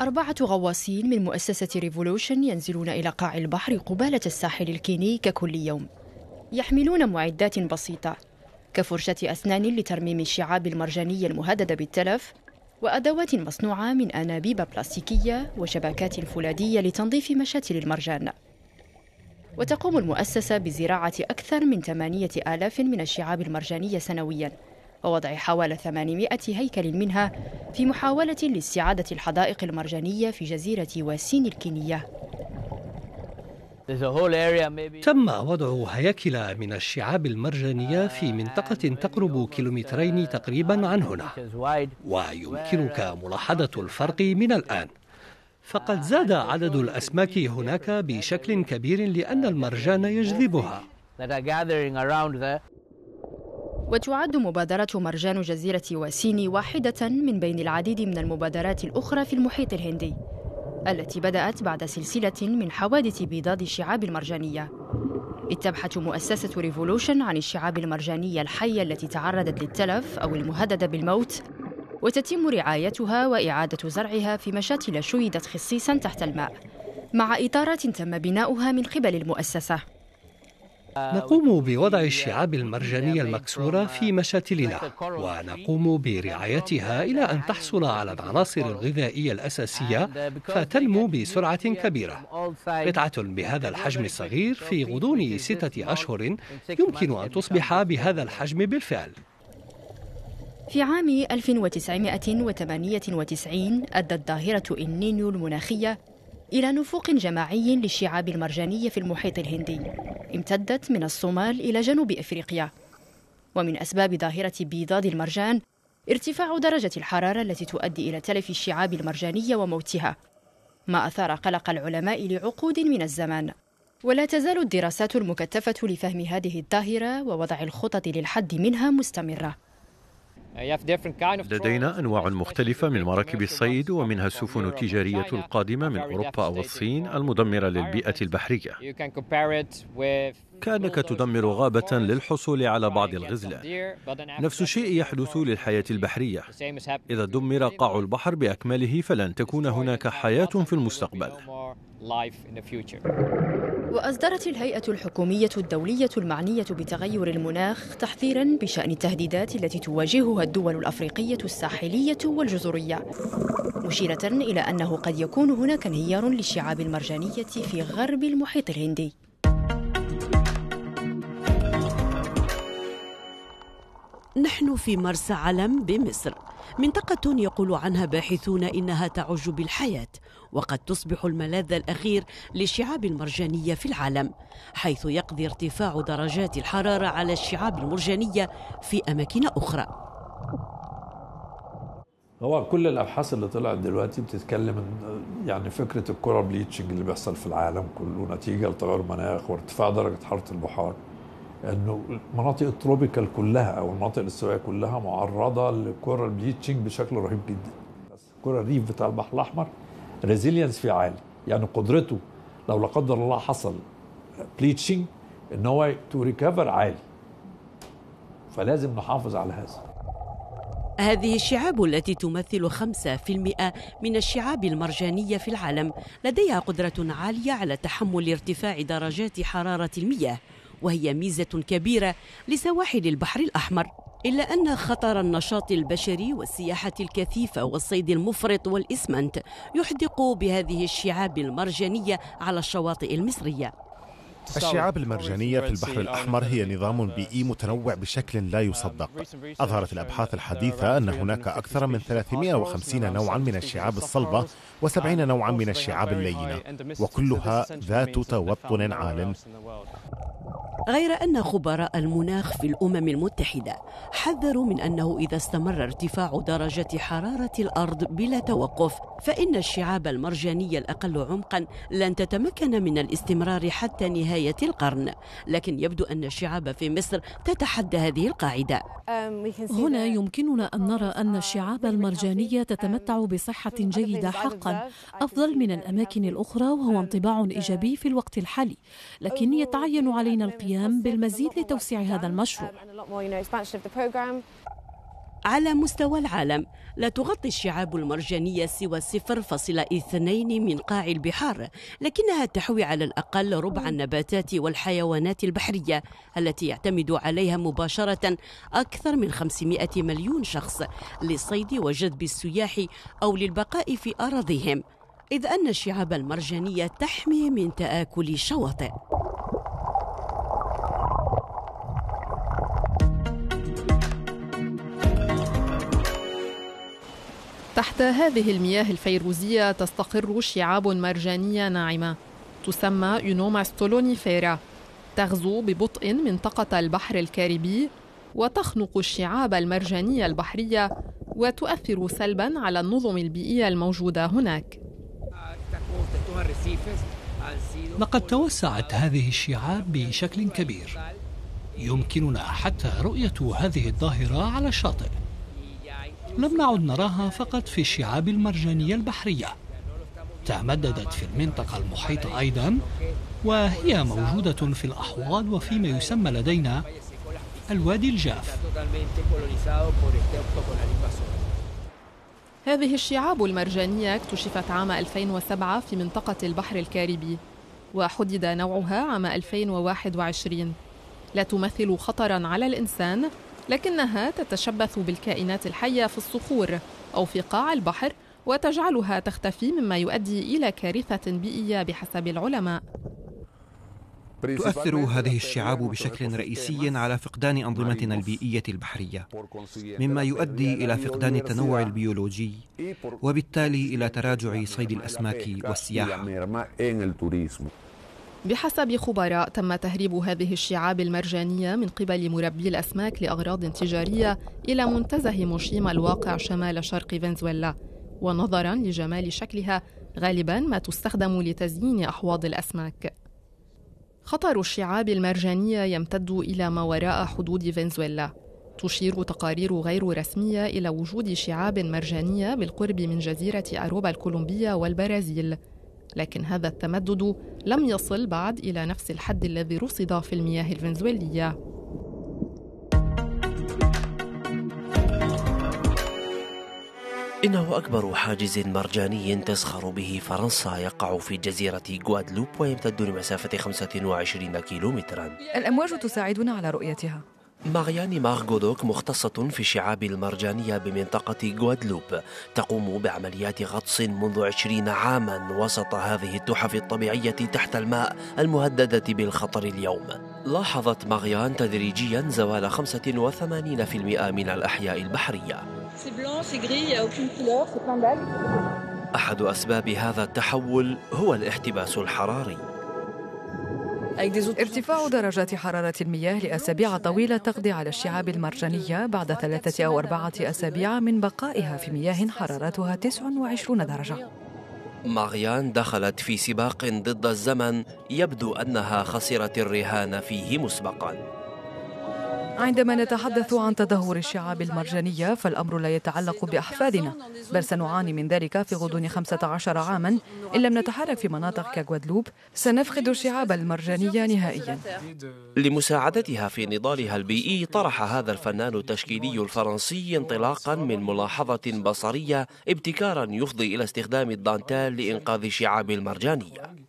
أربعة غواصين من مؤسسة ريفولوشن ينزلون إلى قاع البحر قبالة الساحل الكيني ككل يوم. يحملون معدات بسيطة كفرشة أسنان لترميم الشعاب المرجانية المهددة بالتلف وأدوات مصنوعة من أنابيب بلاستيكية وشبكات فولاذية لتنظيف مشاتل المرجان. وتقوم المؤسسة بزراعة أكثر من 8000 من الشعاب المرجانية سنوياً. ووضع حوالي 800 هيكل منها في محاولة لاستعادة الحدائق المرجانية في جزيرة واسين الكينية. تم وضع هياكل من الشعاب المرجانية في منطقة تقرب كيلومترين تقريبا عن هنا ويمكنك ملاحظة الفرق من الآن. فقد زاد عدد الأسماك هناك بشكل كبير لأن المرجان يجذبها. وتعد مبادرة مرجان جزيرة واسيني واحدة من بين العديد من المبادرات الأخرى في المحيط الهندي التي بدأت بعد سلسلة من حوادث بيضاد الشعاب المرجانية. إذ تبحث مؤسسة ريفولوشن عن الشعاب المرجانية الحية التي تعرضت للتلف أو المهددة بالموت وتتم رعايتها وإعادة زرعها في مشاتل شيدت خصيصا تحت الماء مع إطارات تم بناؤها من قبل المؤسسة. نقوم بوضع الشعاب المرجانية المكسورة في مشاتلنا ونقوم برعايتها إلى أن تحصل على العناصر الغذائية الأساسية فتنمو بسرعة كبيرة. قطعة بهذا الحجم الصغير في غضون ستة أشهر يمكن أن تصبح بهذا الحجم بالفعل. في عام 1998 أدت ظاهرة النينيو المناخية إلى نفوق جماعي للشعاب المرجانية في المحيط الهندي. امتدت من الصومال إلى جنوب إفريقيا. ومن أسباب ظاهرة بيضاد المرجان ارتفاع درجة الحرارة التي تؤدي إلى تلف الشعاب المرجانية وموتها ما أثار قلق العلماء لعقود من الزمان. ولا تزال الدراسات المكثفة لفهم هذه الظاهرة ووضع الخطط للحد منها مستمرة. لدينا أنواع مختلفة من مراكب الصيد ومنها السفن التجارية القادمة من أوروبا أو الصين المدمرة للبيئة البحرية. كأنك تدمر غابة للحصول على بعض الغزلان نفس الشيء يحدث للحياة البحرية. إذا دمر قاع البحر بأكمله فلن تكون هناك حياة في المستقبل. وأصدرت الهيئة الحكومية الدولية المعنية بتغير المناخ تحذيرا بشأن التهديدات التي تواجهها الدول الأفريقية الساحلية والجزرية مشيرة إلى أنه قد يكون هناك انهيار للشعاب المرجانية في غرب المحيط الهندي. نحن في مرسى علم بمصر. منطقة يقول عنها باحثون إنها تعج بالحياة وقد تصبح الملاذ الأخير للشعاب المرجانية في العالم حيث يقضي ارتفاع درجات الحرارة على الشعاب المرجانية في أماكن أخرى. هو كل الأبحاث اللي طلعت دلوقتي بتتكلم إن يعني فكرة ال coral bleaching اللي بيحصل في العالم كله نتيجة لتغير المناخ وارتفاع درجة حرارة البحار. انه المناطق ال tropical كلها أو المناطق الاستوائية كلها معرضة لل coral bleaching بشكل رهيب جدا. ال coral reef بتاع البحر الأحمر resilience فيه عالي. يعني قدرته لو لا قدر الله حصل bleaching إن هو to recover عالي. فلازم نحافظ على هذا. هذه الشعاب التي تمثل 5% من الشعاب المرجانية في العالم لديها قدرة عالية على تحمل ارتفاع درجات حرارة المياه. وهي ميزة كبيرة لسواحل البحر الأحمر إلا أن خطر النشاط البشري والسياحة الكثيفة والصيد المفرط والإسمنت يحدق بهذه الشعاب المرجانية على الشواطئ المصرية. الشعاب المرجانية في البحر الأحمر هي نظام بيئي متنوع بشكل لا يصدق أظهرت الأبحاث الحديثة أن هناك أكثر من 350 نوعا من الشعاب الصلبة و70 نوعا من الشعاب اللينة وكلها ذات توطن عال غير أن خبراء المناخ في الأمم المتحدة حذروا من أنه إذا استمر ارتفاع درجة حرارة الأرض بلا توقف فإن الشعاب المرجانية الأقل عمقا لن تتمكن من الاستمرار حتى نهاية القرن لكن يبدو أن الشعاب في مصر تتحدى هذه القاعدة. هنا يمكننا أن نرى أن الشعاب المرجانية تتمتع بصحة جيدة حقا. أفضل من الأماكن الأخرى وهو انطباع إيجابي في الوقت الحالي لكن يتعين علينا القيام بالمزيد لتوسيع هذا المشروع. على مستوى العالم. لا تغطي الشعاب المرجانية سوى 0.2 من قاع البحار لكنها تحوي على الأقل ربع النباتات والحيوانات البحرية التي يعتمد عليها مباشرة أكثر من 500 مليون شخص للصيد وجذب السياح أو للبقاء في أراضيهم. إذ أن الشعاب المرجانية تحمي من تآكل الشواطئ تحت هذه المياه الفيروزية تستقر شعاب مرجانية ناعمة تسمى يونوما ستولونيفيرا تغزو ببطء منطقة البحر الكاريبي وتخنق الشعاب المرجانية البحرية وتؤثر سلبا على النظم البيئية الموجودة هناك. لقد توسعت هذه الشعاب بشكل كبير. يمكننا حتى رؤية هذه الظاهرة على الشاطئ لم نعد نراها فقط في الشعاب المرجانية البحرية. تمددت في المنطقة المحيطة أيضا وهي موجودة في الأحواض وفيما يسمى لدينا الوادي الجاف. هذه الشعاب المرجانية اكتشفت عام 2007 في منطقة البحر الكاريبي وحدد نوعها عام 2021 لا تمثل خطرا على الإنسان لكنها تتشبث بالكائنات الحية في الصخور أو في قاع البحر وتجعلها تختفي مما يؤدي إلى كارثة بيئية بحسب العلماء. تؤثر هذه الشعاب بشكل رئيسي على فقدان أنظمتنا البيئية البحرية مما يؤدي إلى فقدان التنوع البيولوجي وبالتالي إلى تراجع صيد الأسماك والسياحة. بحسب خبراء تم تهريب هذه الشعاب المرجانية من قبل مربي الأسماك لأغراض تجارية إلى منتزه موشيما الواقع شمال شرق فنزويلا. ونظرا لجمال شكلها غالبا ما تستخدم لتزيين أحواض الأسماك. خطر الشعاب المرجانية يمتد إلى ما وراء حدود فنزويلا. تشير تقارير غير رسمية إلى وجود شعاب مرجانية بالقرب من جزيرة أروبا الكولومبية والبرازيل. لكن هذا التمدد لم يصل بعد إلى نفس الحد الذي رصد في المياه الفنزويلية. إنه أكبر حاجز مرجاني تزخر به فرنسا يقع في جزيرة غوادلوب ويمتد لمسافة 25 كيلومترا. الأمواج تساعدنا على رؤيتها. مارياني مارغودوك مختصة في الشعاب المرجانية بمنطقة غوادلوب تقوم بعمليات غطس منذ عشرين عاما وسط هذه التحف الطبيعية تحت الماء المهددة بالخطر اليوم. لاحظت ماريان تدريجيا زوال 85% من الأحياء البحرية. أحد أسباب هذا التحول هو الاحتباس الحراري. ارتفاع درجات حرارة المياه لأسابيع طويلة تقضي على الشعاب المرجانية بعد ثلاثة أو أربعة أسابيع من بقائها في مياه حرارتها 29 درجة. ماريان دخلت في سباق ضد الزمن يبدو أنها خسرت الرهان فيه مسبقاً. عندما نتحدث عن تدهور الشعاب المرجانية فالأمر لا يتعلق بأحفادنا بل سنعاني من ذلك في غضون 15 عاما. إن لم نتحرك في مناطق كغوادلوب سنفقد الشعاب المرجانية نهائيا. لمساعدتها في نضالها البيئي طرح هذا الفنان التشكيلي الفرنسي انطلاقا من ملاحظة بصرية ابتكارا يفضي إلى استخدام الدانتال لإنقاذ الشعاب المرجانية.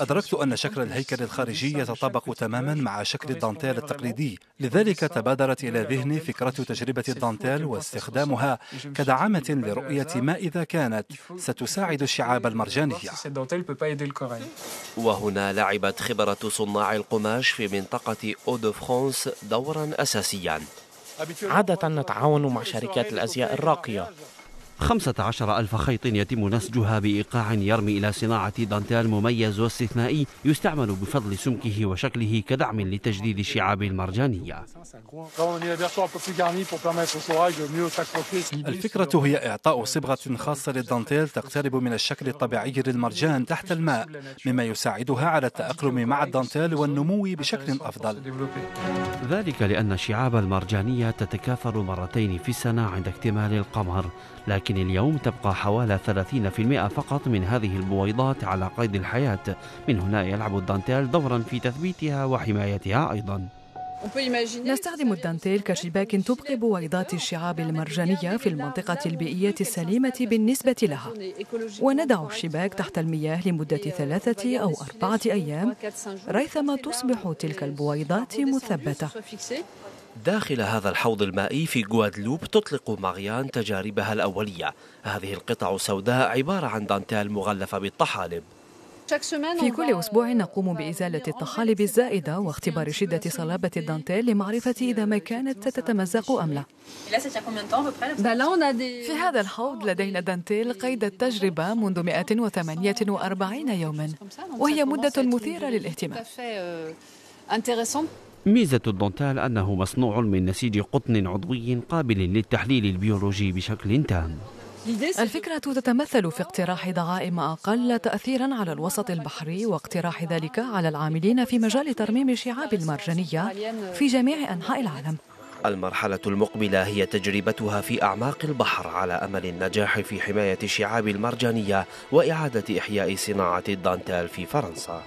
أدركت أن شكل الهيكل الخارجي يتطابق تماما مع شكل الدانتيل التقليدي لذلك تبادرت إلى ذهني فكرة تجربة الدانتيل واستخدامها كدعامة لرؤية ما إذا كانت ستساعد الشعاب المرجانية. وهنا لعبت خبرة صناع القماش في منطقة أو دو فرانس دورا أساسيا. عادة نتعاون مع شركات الأزياء الراقية. خمسة عشر ألف خيط يتم نسجها بإيقاع يرمي إلى صناعة دانتيل مميز واستثنائي يستعمل بفضل سمكه وشكله كدعم لتجديد الشعاب المرجانية. الفكرة هي إعطاء صبغة خاصة للدانتيل تقترب من الشكل الطبيعي للمرجان تحت الماء مما يساعدها على التأقلم مع الدانتيل والنمو بشكل أفضل. ذلك لأن الشعاب المرجانية تتكاثر مرتين في السنة عند اكتمال القمر لكن اليوم تبقى حوالي 30% فقط من هذه البويضات على قيد الحياة. من هنا يلعب الدانتيل دورا في تثبيتها وحمايتها أيضا. نستخدم الدانتيل كشباك تبقي بويضات الشعاب المرجانية في المنطقة البيئية السليمة بالنسبة لها. وندع الشباك تحت المياه لمدة ثلاثة أو أربعة أيام ريثما تصبح تلك البويضات مثبتة. داخل هذا الحوض المائي في غوادلوب تطلق ماريان تجاربها الأولية. هذه القطع السوداء عبارة عن دانتيل مغلفة بالطحالب. في كل أسبوع نقوم بإزالة الطحالب الزائدة واختبار شدة صلابة الدانتيل لمعرفة إذا ما كانت ستتمزق أم لا. في هذا الحوض لدينا دانتيل قيد التجربة منذ 148 يوما. وهي مدة مثيرة للاهتمام. ميزة الدانتيل أنه مصنوع من نسيج قطن عضوي قابل للتحليل البيولوجي بشكل تام. الفكرة تتمثل في اقتراح دعائم أقل تأثيرا على الوسط البحري واقتراح ذلك على العاملين في مجال ترميم الشعاب المرجانية في جميع أنحاء العالم. المرحلة المقبلة هي تجربتها في أعماق البحر على أمل النجاح في حماية الشعاب المرجانية وإعادة إحياء صناعة الدانتال في فرنسا.